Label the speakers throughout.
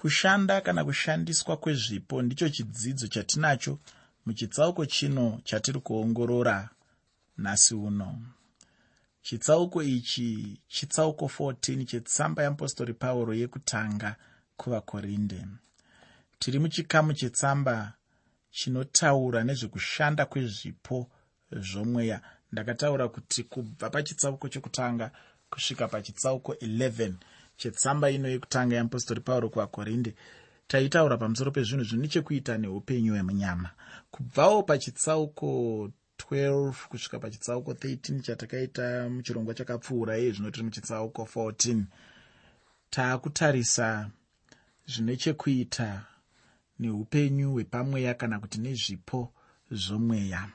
Speaker 1: kushanda kana kushandiswa kwezvipo ndicho chidzidzo chatinacho muchitsauko chino chatiri kuongorora nhasi uno. Chitsauko ichi chitsauko 14 chetsamba yeapostori pauro yekutanga kuvakorinde. Tiri muchikamu chetsamba chinotaura nezvekushanda kwezvipo zvomweya. Ndakataura kuti kubva pachitsauko chekutanga kusvika pachitsauko 11 chetsamba ino yekutanga yeapostori pauro kuvakorinde taitaura pamusoro pezvinhu zvine chekuita neupenyu hwemunyama. Kubvawo pachitsauko 12 kusvika pachitsauko 13 chatakaita muchirongwa chakapfuura iye zvino tiri muchitsauko 14 taakutarisa zvine chekuita neupenyu hwepamweya kana kuti nezvipo zvomweya.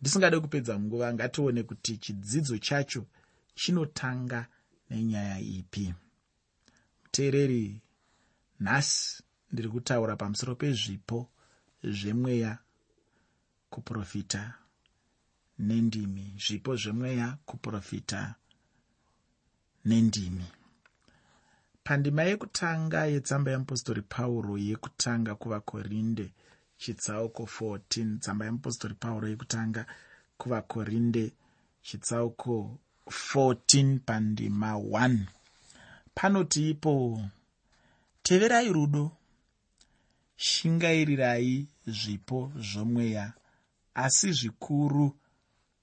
Speaker 1: Ndisingade kupedza nguva ngatione kuti chidzidzo chacho chinotanga nenyaya ipi? Muteereri nhasi ndiri kutaura pamusoro pezvipo zvemweya kuprofita nendimi zvipo zvemweya kuprofita nendimi. Pandima yekutanga yetsamba yeapostori pauro yekutanga kuvakorinde chitsauko 14 tsamba yeapostori pauro yekutanga kuvakorinde chitsauko 14 pandima 1 panoti ipo teverai rudo. Shingairirai zvipo zvomweya asi zvikuru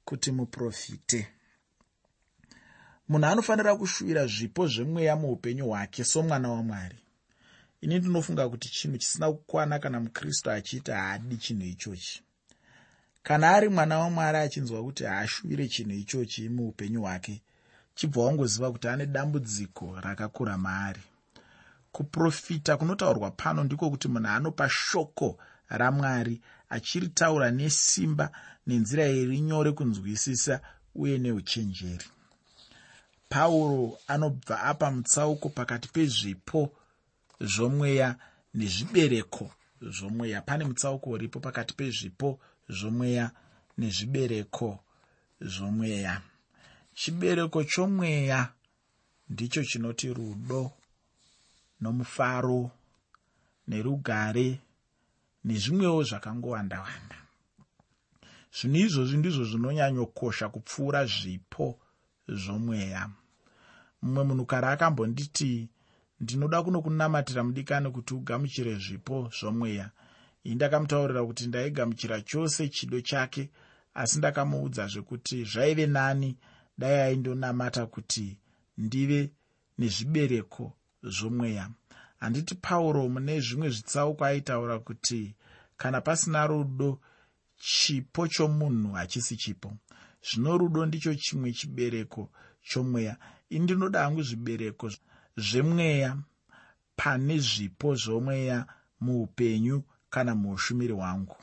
Speaker 1: kuti muprofite. Munhu anofanira kushuvira zvipo zvemweya muupenyu hwake somwana wamwari. Ini ndinofunga kuti chinhu chisina kukwana kana mukristu achiita haadi chinhu ichochi kana ari mwana wamwari achinzwa kuti haashuvire chinhu ichochi muupenyu hwake chibva wangoziva kuti ane dambudziko rakakura maari. Kuprofita kunotaurwa pano ndiko kuti munhu anopa shoko ramwari achiritaura nesimba nenzira iri nyore kunzwisisa uye neuchenjeri. Pauro anobva apa mutsauko pakati pezvipo zvomweya nezvibereko zvomweya. Pane mutsauko uripo pakati pezvipo zvomweya nezvibereko zvomweya. Chibereko chomweya ndicho chinoti rudo nomufaro nerugare nezvimwewo zvakangowanda wanda zvinhu izvozvi ndizvo zvinonyanyokosha kupfuura zvipo zvomweya. Mumwe munhukare akambonditi ndinoda kunokunamatira mudikani kuti ugamuchire zvipo zvomweya ini ndakamutaurira kuti ndaigamuchira chose chido chake asi ndakamuudza zvekuti zvaive nani. Dai aindonamata kuti ndive nezvibereko zvomweya. Handiti pauro mune zvimwe zvitsauko aitaura kuti kana pasina rudo chipo chomunhu hachisi chipo. Zvino rudo ndicho chimwe chibereko chomweya. Ini ndinoda hangu zvibereko zvemweya pane zvipo zvomweya muupenyu kana muushumiri hwangu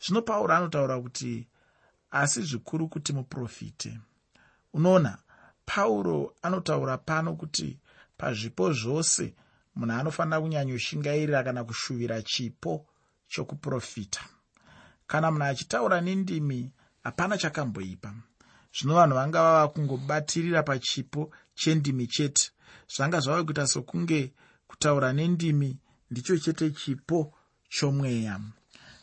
Speaker 1: zvino pauro anotaura kuti asi zvikuru kuti muprofite. Unoona pauro anotaura pano kuti pazvipo zvose munhu anofanira kunyanyoshingairira kana kushuvira chipo chokuprofita. Kana munhu achitaura nendimi hapana chakamboipa. Zvino vanhu vanga vava kungobatirira pachipo chendimi chete. Zvanga zvava kuita sokunge kutaura nendimi ndicho chete chipo chomweya.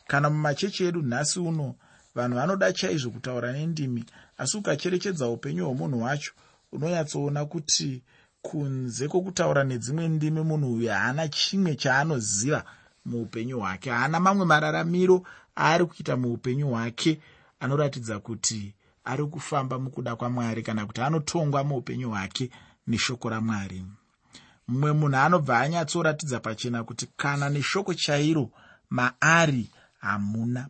Speaker 1: Kana mumachechi edu nhasi uno vanhu vanoda chaizvo kutaura nendimi asi ukacherechedza upenyu hwomunhu wacho unonyatsoona kuti kunze kwokutaura nedzimwe ndimi munhu uyu haana chimwe chaanoziva muupenyu hwake. Haana mamwe mararamiro aari kuita muupenyu hwake anoratidza kuti ari kufamba mukuda kwamwari kana kuti anotongwa muupenyu hwake neshoko ramwari mumwe munhu anobva anyatsoratidza pachena kuti kana neshoko chairo maari hamuna.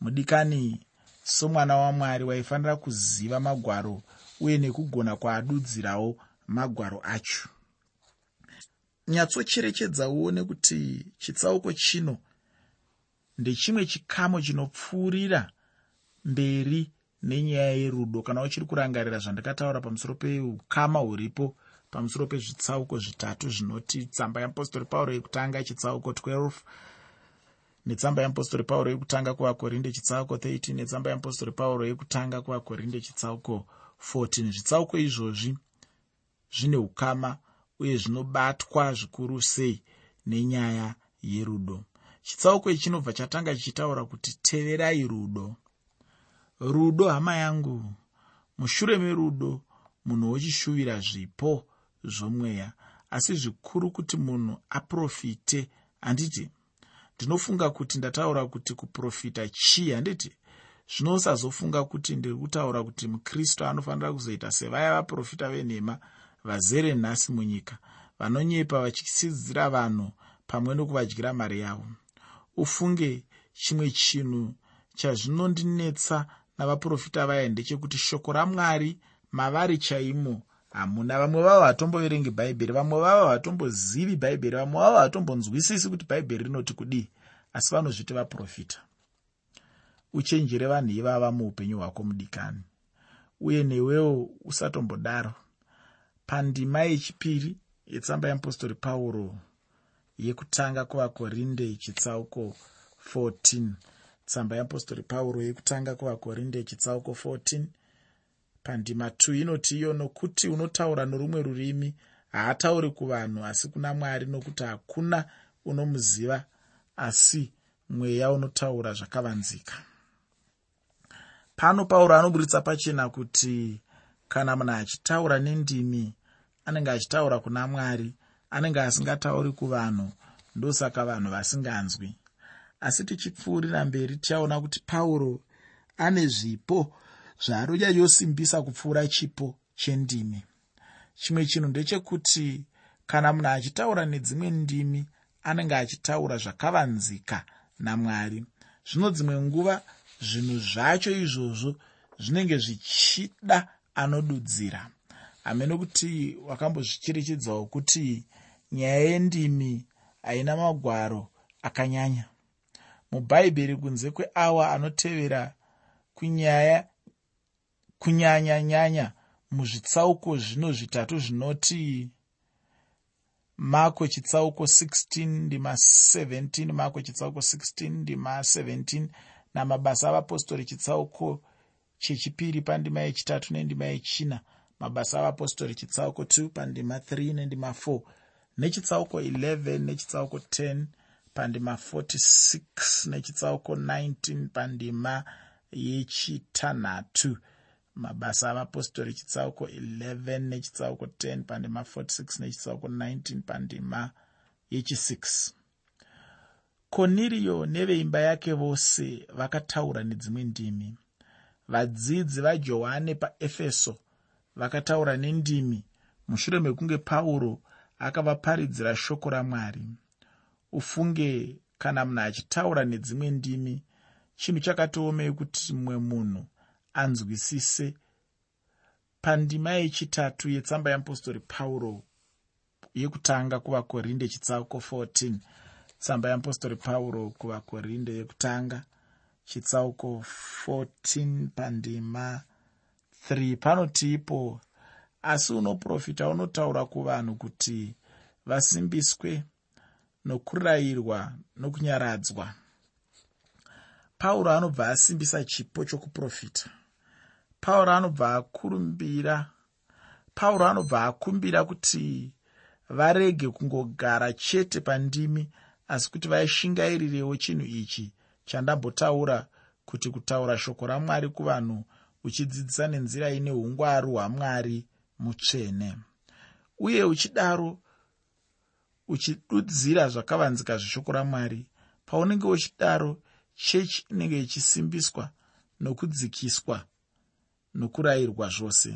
Speaker 1: Mudikani somwana wamwari waifanira kuziva magwaro uye nekugona kwaadudzirawo magwaro acho. Nyatsocherechedza uone kuti chitsauko chino ndechimwe chikamo chinopfuurira mberi nenyaya yerudo. Kana uchiri kurangarira zvandakataura pamusoro peukama huripo pamusoro pezvitsauko zvitatu zvinoti tsamba yeapostori pauro yekutanga chitsauko 12 netsamba yeapostori pauro yekutanga kuvakorinde chitsauko 13 netsamba yeapostori pauro yekutanga kuvakorinde chitsauko 14 zvitsauko izvozvi zvine ukama uye zvinobatwa zvikuru sei nenyaya yerudo. Chitsauko ichi chinobva chatanga chichitaura kuti teverai rudo. Rudo hama yangu mushure merudo munhu wochishuvira zvipo zvomweya. Asi zvikuru kuti munhu aprofite handiti? Ndinofunga kuti ndataura kuti kuprofita chii handiti? Zvino usazofunga kuti ndiri kutaura kuti mukristu anofanira kuzoita sevaya vaprofita venhema vazere nhasi munyika vanonyepa vachisidzira vanhu pamwe nokuvadyira mari yavo. Ufunge chimwe chinhu chazvinondinetsa navaprofita vaya ndechekuti shoko ramwari mavari chaimo hamuna vamwe vavo hatomboverengi bhaibheri vamwe vavo hatombozivi bhaibheri vamwe vavo hatombonzwisisi kuti bhaibheri rinoti kudii asi vanozviti vaprofita. Uchenjere vanhu ivava muupenyu hwako mudikani uye newewo usatombodaro. Pandima yechipiri yetsamba yeapostori pauro yekutanga kuvakorinde chitsauko 14 tsamba yeapostori pauro yekutanga kuvakorinde chitsauko 14 pandima 2 inoti iyo nokuti unotaura norumwe rurimi haatauri kuvanhu asi kuna mwari nokuti hakuna unomuziva asi mweya unotaura zvakavanzika. Pano pauro anoburitsa pachena kuti kana munhu achitaura nendimi anenge achitaura kuna mwari anenge asingatauri kuvanhu ndosaka vanhu vasinganzwi. Asi tichipfuurira mberi tichaona kuti pauro ane zvipo zvaanonyanyosimbisa kupfuura chipo chendimi. Chimwe chinhu ndechekuti kana munhu achitaura nedzimwe ndimi anenge achitaura zvakavanzika namwari. Zvino dzimwe nguva zvinhu zvacho izvozvo zvinenge zvichida anodudzira. Hamene kuti wakambozvicherechedzawo kuti nyaya yendimi haina magwaro akanyanya. Mubhaibheri kunze kweawa anotevera kunyaya kunyanya-nyanya muzvitsauko zvino zvitatu zvinoti mako chitsauko 16 ndima 17 mako chitsauko 16 ndima 17 namabasa avapostori chitsauko chechipiri pandima yechitatu nendima yechina mabasa avapostori chitsauko 2 pandima 3 nendima 4 nechitsauko 11 nechitsauko 10 pandima 46 nechitsauko 19 pandima yechitanhatu mabasa avapostori chitsauko 11 nechitsauko 10 pandima 46 nechitsauko 19 pandima yechi6 koniriyo neveimba yake vose vakataura nedzimwe ndimi. Vadzidzi vajohane paefeso vakataura nendimi. Mushure mekunge pauro akavaparidzira shoko ramwari ufunge kana munhu achitaura nedzimwe ndimi chinhu chakatiomei kuti mumwe munhu anzwisise. Pandima yechitatu yetsamba yeapostori pauro yekutanga kuvakorinde chitsauko 14 tsamba yeapostori pauro kuvakorinde yekutanga chitsauko 14 pandima 3 panotiipo asi unoprofita unotaura kuvanhu kuti vasimbiswe nokurayirwa nokunyaradzwa. Pauro anobva asimbisa chipo chokuprofita pauro anobva akurumbira pauro anobva akumbira kuti varege kungogara chete pandimi asi kuti vaishingairirewo chinhu ichi chandambotaura kuti kutaura shoko ramwari kuvanhu uchidzidzisa nenzira ine ungwaru hwamwari mutsvene. Uye uchidaro uchidudzira zvakavanzika zveshoko ramwari paunenge uchidaro chechi inenge ichisimbiswa nokudzikiswa nokurayirwa zvose.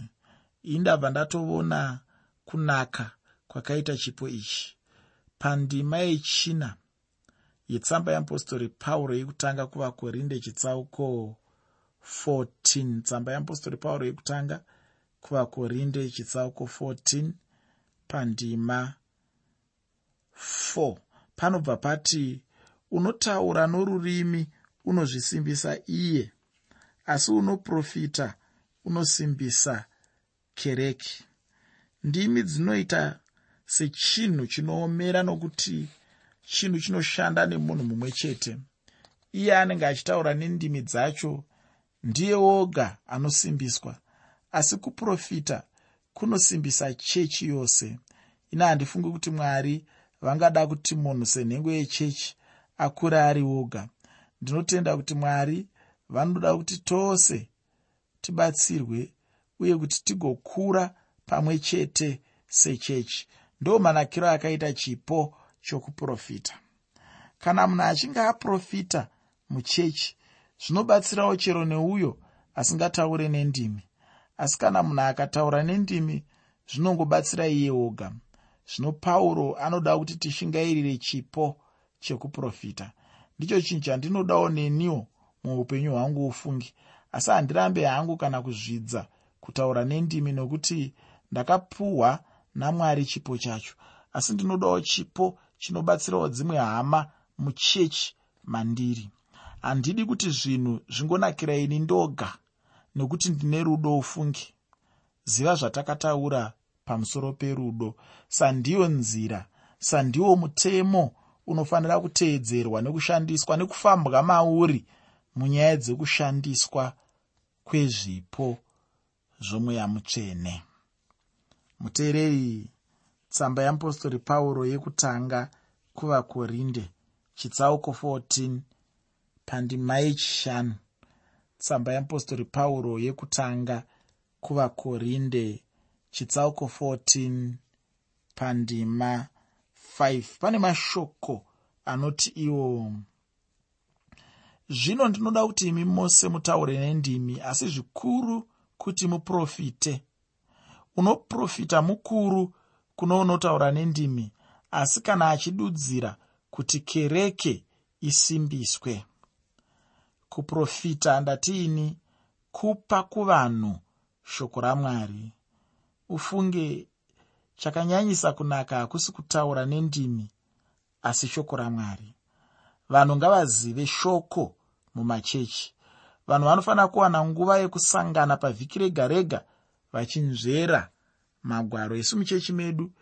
Speaker 1: Indabva ndatoona kunaka kwakaita chipo ichi. Pandima yechina yetsamba yeapostori pauro yekutanga kuvakorinde chitsauko 14 tsamba yeapostori pauro yekutanga kuvakorinde chitsauko 14 pandima 4 panobva pati unotaura norurimi unozvisimbisa iye asi unoprofita unosimbisa kereke. Ndimi dzinoita sechinhu chinoomera nokuti chinhu chinoshanda nemunhu mumwe chete. Iye anenge achitaura nendimi dzacho ndiye woga anosimbiswa asi kuprofita kunosimbisa chechi yose. Ina handifungi kuti mwari vangada kuti munhu senhengo yechechi akure ari woga ndinotenda kuti mwari vanoda kuti tose tibatsirwe uye kuti tigokura pamwe chete sechechi. Ndo manakiro akaita chipo chokuprofita. Kana munhu achinge aprofita muchechi zvinobatsirawo chero neuyo asingataure nendimi. Asi kana munhu akataura nendimi zvinongobatsira iye oga zvino pauro anoda kuti tishingairire chipo chekuprofita ndicho chinhu chandinodawo neniwo muupenyu hwangu ufungi asi handirambe hangu kana kuzvidza kutaura nendimi nokuti ndakapuhwa namwari chipo chacho. Asi ndinodawo chipo chinobatsirawo dzimwe hama muchechi mandiri. Handidi kuti zvinhu zvingonakira ini ndoga nokuti ndine rudo ufungi. Ziva zvatakataura pamusoro perudo. Sandiyo nzira sandiwo mutemo unofanira kuteedzerwa nekushandiswa nekufambwa mauri munyaya dzekushandiswa kwezvipo zvomweya mutsvene. Muteereri tsamba yeapostori pauro yekutanga kuvakorinde chitsauko 14 pandima yechishanu tsamba yeapostori pauro yekutanga kuvakorinde chitsauko 14 pandima 5 pane mashoko anoti iwo zvino ndinoda kuti imi mose mutaure nendimi asi zvikuru kuti muprofite. Unoprofita mukuru kuno unotaura nendimi asi kana achidudzira kuti kereke isimbiswe. Kuprofita ndatiini kupa kuvanhu shoko ramwari. Ufunge chakanyanyisa kunaka hakusi kutaura nendimi asi shoko ramwari. Vanhu ngavazive shoko mumachechi. Vanhu vanofanira kuwana nguva yekusangana pavhiki rega rega vachinzvera magwaro. Isu muchechi medu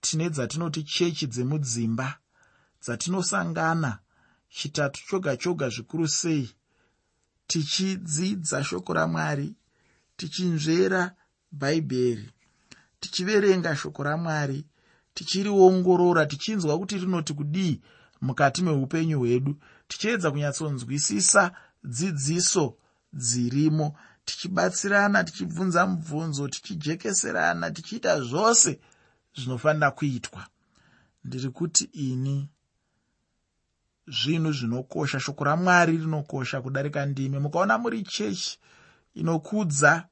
Speaker 1: tine dzatinoti chechi dzemudzimba dzatinosangana chitatu choga choga zvikuru sei. Tichidzidza shoko ramwari tichinzvera bhaibheri tichiverenga shoko ramwari tichiriongorora tichinzwa kuti rinoti kudii mukati meupenyu hwedu tichiedza kunyatsonzwisisa dzidziso dzirimo tichibatsirana tichibvunza mubvunzo tichijekeserana tichiita zvose zvinofanira kuitwa. Ndiri kuti ini zvinhu zvinokosha shoko ramwari rinokosha kudarika ndimi. Mukaona muri chechi inokudza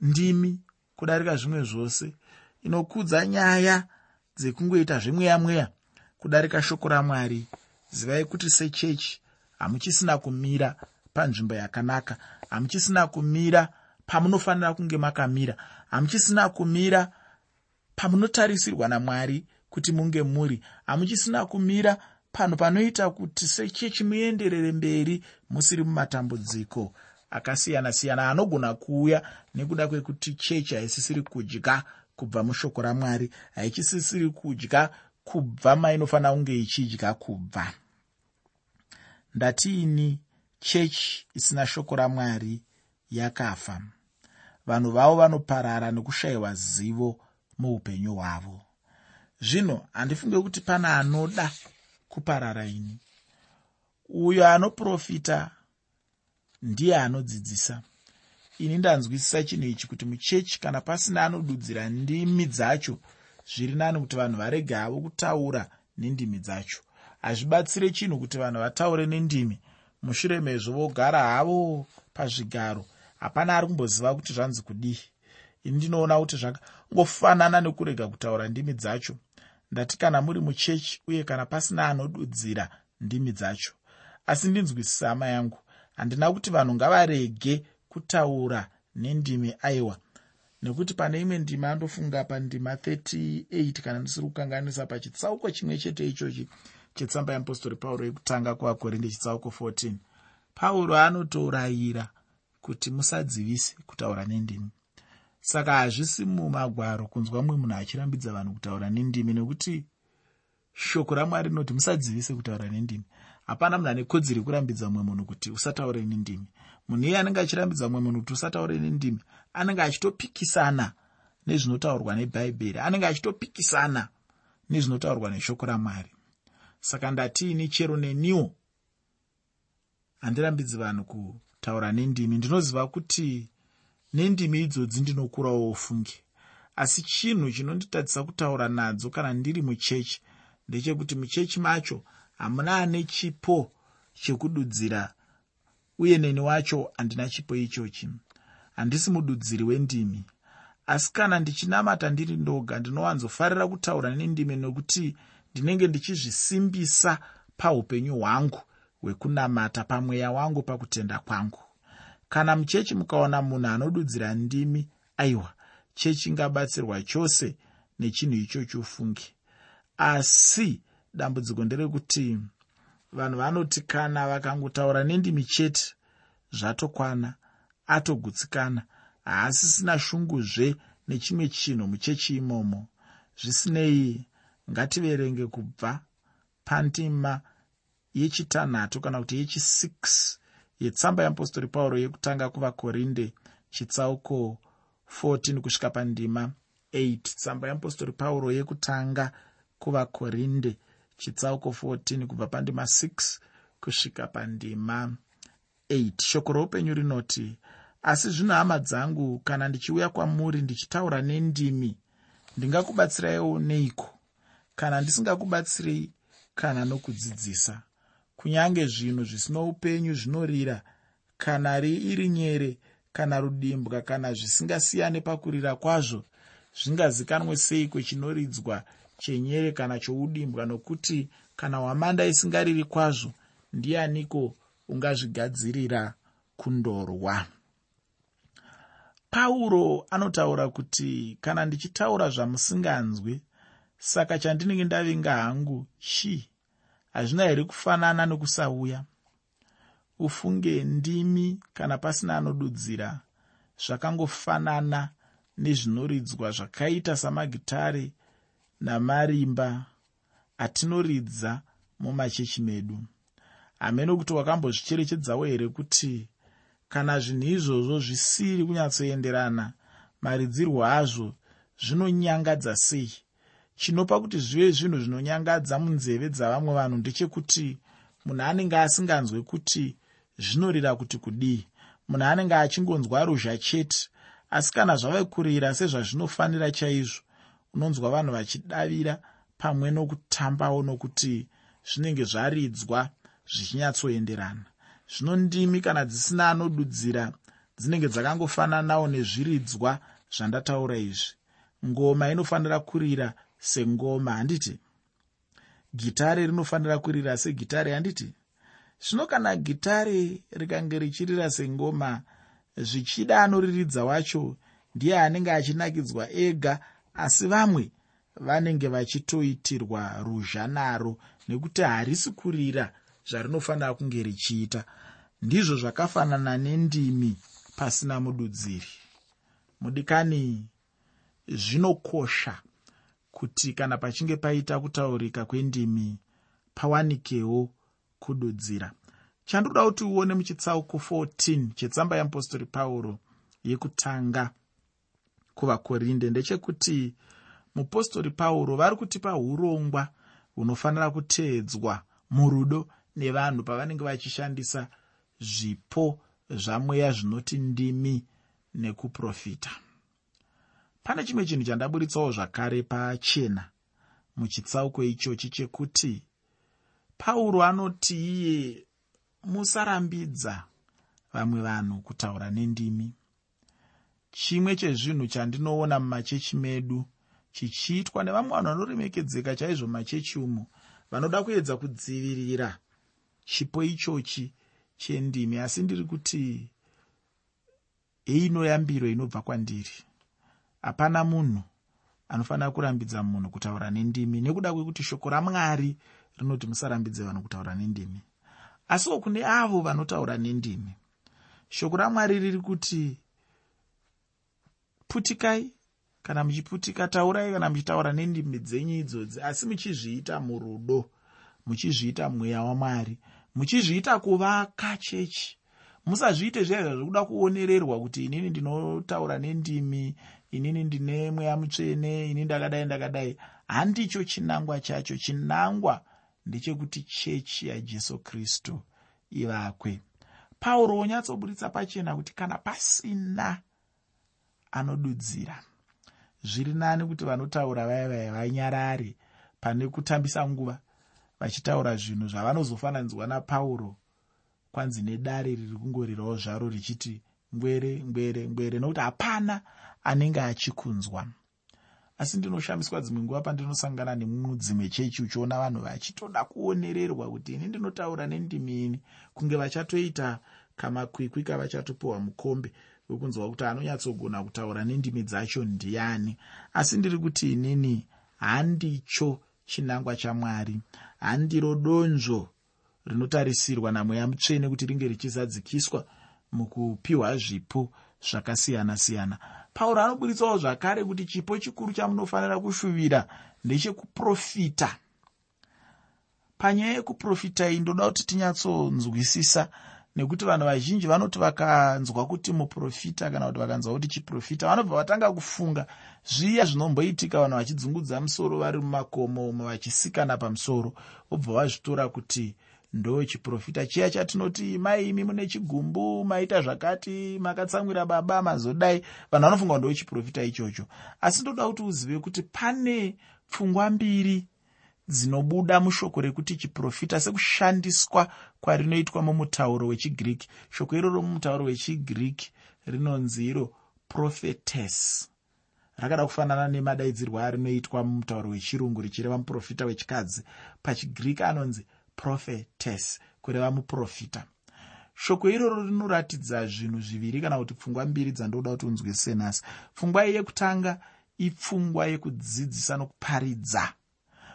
Speaker 1: ndimi kudarika zvimwe zvose inokudza nyaya dzekungoita zvemweya mweya kudarika shoko ramwari zivai kuti sechechi hamuchisina kumira panzvimbo yakanaka. Hamuchisina kumira pamunofanira kunge makamira. Hamuchisina kumira pamunotarisirwa namwari kuti munge muri. Hamuchisina kumira panhu panoita kuti sechechi muenderere mberi musiri mumatambudziko akasiyana-siyana anogona kuuya nekuda kwekuti chechi haisisiri kudya kubva mushoko ramwari haichisisiri kudya kubva mainofanira kunge ichidya kubva ndatiini? Chechi isina shoko ramwari yakafa. Vanhu vavo vanoparara nekushayiwa zivo muupenyu hwavo. Zvino handifunge kuti pana anoda kuparara ini. Uyo anoprofita ndiye anodzidzisa. Ini ndanzwisisa chinhu ichi kuti muchechi kana pasina anodudzira ndimi dzacho zviri nani kuti vanhu varege havo kutaura nendimi dzacho hazvibatsire chinhu kuti vanhu vataure nendimi. Mushure mezvo vogara havo pazvigaro hapana ari kumboziva kuti zvanzi kudii. Ini ndinoona kuti zvakangofanana nekurega kutaura ndimi dzacho. Ndati kana muri muchechi uye kana pasina anodudzira ndimi dzacho. Asi ndinzwisisa hama yangu handina kuti vanhu ngavarege kutaura nendimi aiwa. Nekuti pane imwe ndima andofunga pandima 38 kana ndisiri kukanganisa pachitsauko chimwe chete ichochi chetsamba yeapostori pauro yekutanga kuvakorinde chitsauko 14 pauro anotorayira kuti musadzivise kutaura nendimi. Saka hazvisi mumagwaro kunzwa mumwe munhu achirambidza vanhu kutaura nendimi nekuti shoko ramwari rinoti musadzivise kutaura nendimi. Hapana munhu ane kodzero yekurambidza mumwe munhu kuti usataure nendimi. Munhu iye anenge achirambidza mumwe munhu kuti usataure nendimi anenge achitopikisana nezvinotaurwa nebhaibheri anenge achitopikisana nezvinotaurwa neshoko ramwari saka ndatiini chero neniwo? Handirambidzi vanhu kutaura nendimi. Ndinoziva kuti nendimi idzodzi ndinokurawo ofunge asi chinhu chinonditadzisa kutaura nadzo kana ndiri muchechi ndechekuti muchechi macho hamuna ane chipo chekududzira uye neni wacho handina chipo ichochi. Handisi mududziri wendimi. Asi kana ndichinamata ndiri ndoga ndinowanzofarira kutaura nendimi nokuti ndinenge ndichizvisimbisa paupenyu hwangu hwekunamata pamweya wangu pakutenda kwangu. Kana muchechi mukaona munhu anodudzira ndimi aiwa chechi ingabatsirwa chose nechinhu ichocho ufunge. Asi dambudziko nderekuti vanhu vanoti kana vakangotaura nendimi chete zvatokwana atogutsikana haasisina shunguzve nechimwe chinhu muchechi imomo. Zvisinei ngativerenge kubva pandima yechitanhatu kana kuti yechi6 yetsamba yeapostori pauro yekutanga kuvakorinde chitsauko 14 kusvika pandima 8 tsamba yeapostori pauro yekutanga kuvakorinde chitsauko 14 kubva pandima 6 kusvika pandima 8 shoko roupenyu rinoti asi zvino hama dzangu kana ndichiuya kwamuri ndichitaura nendimi ndingakubatsiraiwo neiko kana ndisingakubatsirei kana nokudzidzisa. Kunyange zvinhu zvisino upenyu zvinorira kana iri nyere kana rudimbwa kana zvisingasiyane pakurira kwazvo zvingazikanwe sei kwechinoridzwa chenyere kana choudimbwa nokuti kana hwamanda isingariri kwazvo ndianiko ungazvigadzirira kundorwa? Pauro anotaura kuti kana ndichitaura zvamusinganzwi saka chandinenge ndavinga hangu chii hazvina here kufanana nokusauya? Ufunge ndimi kana pasina anodudzira zvakangofanana nezvinoridzwa zvakaita samagitare namarimba atinoridza mumachechi medu. Hamene kuti wakambozvicherechedzawo here kuti kana zvinhu izvozvo zvisiri kunyatsoenderana maridzirwo azvo zvinonyangadza sei chinopa kuti zvive zvinhu zvinonyangadza munzeve dzavamwe vanhu ndechekuti munhu anenge asinganzwe kuti zvinorira kuti kudii. Munhu anenge achingonzwa ruzha chete asi kana zvave kurira sezvazvinofanira chaizvo unonzwa vanhu vachidavira pamwe nokutambawo nokuti zvinenge zvaridzwa zvichinyatsoenderana zvino ndimi kana dzisina anodudzira dzinenge dzakangofananawo nezviridzwa zvandataura izvi. Ngoma inofanira kurira sengoma. Handiti gitare rinofanira kurira segitare? Handiti zvino kana gitare rikange richirira sengoma zvichida anoriridza wacho ndiye anenge achinakidzwa ega asi vamwe vanenge vachitoitirwa ruzha naro nekuti harisi kurira zvarinofanira kunge richiita. Ndizvo zvakafanana nendimi pasina mududziri. Mudikani zvinokosha kuti kana pachinge paita kutaurika kwendimi pawanikewo kududzira. Chandoda kuti uone muchitsauko 14 chetsamba yeapostori pauro yekutanga kuvakorinde. Ndechekuti mupostori pauro vari kutipa urongwa hunofanira kuteedzwa murudo nevanhu pavanenge vachishandisa zvipo zvamweya zvinoti ndimi nekuprofita pane chimwe chinhu chandaburitsawo zvakare pachena muchitsauko ichochi chekuti pauro anoti iye musarambidza vamwe vanhu kutaura nendimi. Chimwe chezvinhu chandinoona mumachechi medu chichiitwa nevamwe vanhu vanoremekedzeka chaizvo mumachechi umo vanoda kuedza kudzivirira chipo ichochi chendimi asi ndiri kuti heinoyambiro inobva kwandiri hapana munhu anofanira kurambidza munhu kutaura nendimi nekuda kwekuti shoko ramwari rinoti musarambidze vanhu kutaura nendimi. Asiwo kune avo vanotaura nendimi. Shoko ramwari riri kuti putikai kana muchiputika taurai kana muchitaura nendimi dzenyu idzodzi. Asi muchizviita murudo muchizviita mweya wamwari muchizviita kuvaka chechi musazviite zviya zvazvokuda kuonererwa kuti inini ndinotaura nendimi inini ndine mweya mutsvene ini ndakadai ndakadai. Handicho chinangwa chacho. Chinangwa ndechekuti chechi yajesu kristu ivakwe. Pauro wonyatsoburitsa pachena kuti kana pasina anodudzira zviri nani kuti vanotaura vaya vaya vanyarare pane kutambisa nguva vachitaura zvinhu zvavanozofananidzwa napauro kwanzi nedare riri kungorirawo zvaro richiti ngwere ngwere ngwere nokuti hapana anenge achikunzwa. Asi ndinoshamiswa dzimwe nguva pandinosangana nemudzimwe chechi uchiona vanhu vachitoda kuonererwa kuti ini ndinotaura nendimi ini. Kunge vachatoita kamakwikwi kavachatopiwa mukombe wekunzwa kuti anonyatsogona kutaura nendimi dzacho ndiani. Asi ndiri kuti inini handicho chinangwa chamwari. Handiro donzvo rinotarisirwa namweya mutsvene kuti ringe richizadzikiswa mukupiwa zvipo zvakasiyana-siyana pauro anoburitsawo zvakare kuti chipo chikuru chamunofanira kushuvira ndechekuprofita. Panyaya yekuprofita iyi ndoda kuti tinyatsonzwisisa nekuti vanhu vazhinji vanoti vakanzwa kuti muprofita kana kuti vakanzwa kuti chiprofita vanobva vatanga kufunga zviya zvinomboitika vanhu vachidzungudza musoro vari mumakomo umwe vachisikana pamusoro vobva vazvitora kuti ndo chiprofita chiya chatinoti maimi mune chigumbu maita zvakati makatsamwira baba mazodai. Vanhu vanofunga ndo chiprofita ichocho. Asi ndoda kuti uzive kuti pane pfungwa mbiri dzinobuda mushoko rekuti chiprofita sekushandiswa kwarinoitwa mumutauro wechigiriki shoko iroro mumutauro wechigiriki rinonzi iro prophetes rakada kufanana nemadaidzirwo arinoitwa mumutauro wechirungu richireva muprofita wechikadzi. Pachigiriki anonzi prophetes kureva muprofita. Shoko iroro rinoratidza zvinhu zviviri kana kuti pfungwa mbiri dzandoda kuti unzwisise nhasi pfungwa yekutanga ipfungwa yekudzidzisa nokuparidza.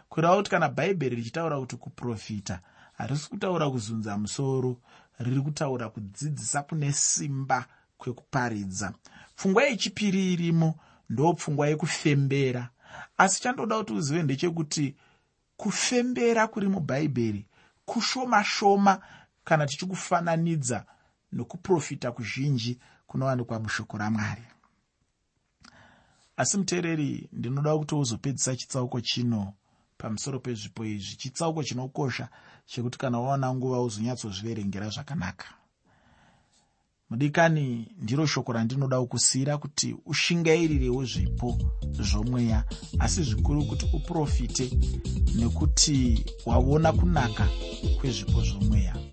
Speaker 1: Kureva kuti kana bhaibheri richitaura kuti kuprofita harisi kutaura kuzunza musoro riri kutaura kudzidzisa kune simba kwekuparidza. Pfungwa yechipiri irimo ndo pfungwa yekufembera. Asi chandoda kuti uzive ndechekuti kufembera kuri mubhaibheri kushoma shoma kana tichikufananidza nokuprofita kuzhinji kunowanikwa mushoko ramwari. Asi muteereri ndinoda kuti uzopedzisa chitsauko chino pamusoro pezvipo izvi. Chitsauko chinokosha chekuti kana waona nguva uzonyatsozviverengera zvakanaka mudikani ndiro shoko randinoda kukusiyira kuti ushingairirewo zvipo zvomweya asi zvikuru kuti uprofite nekuti waona kunaka kwezvipo zvomweya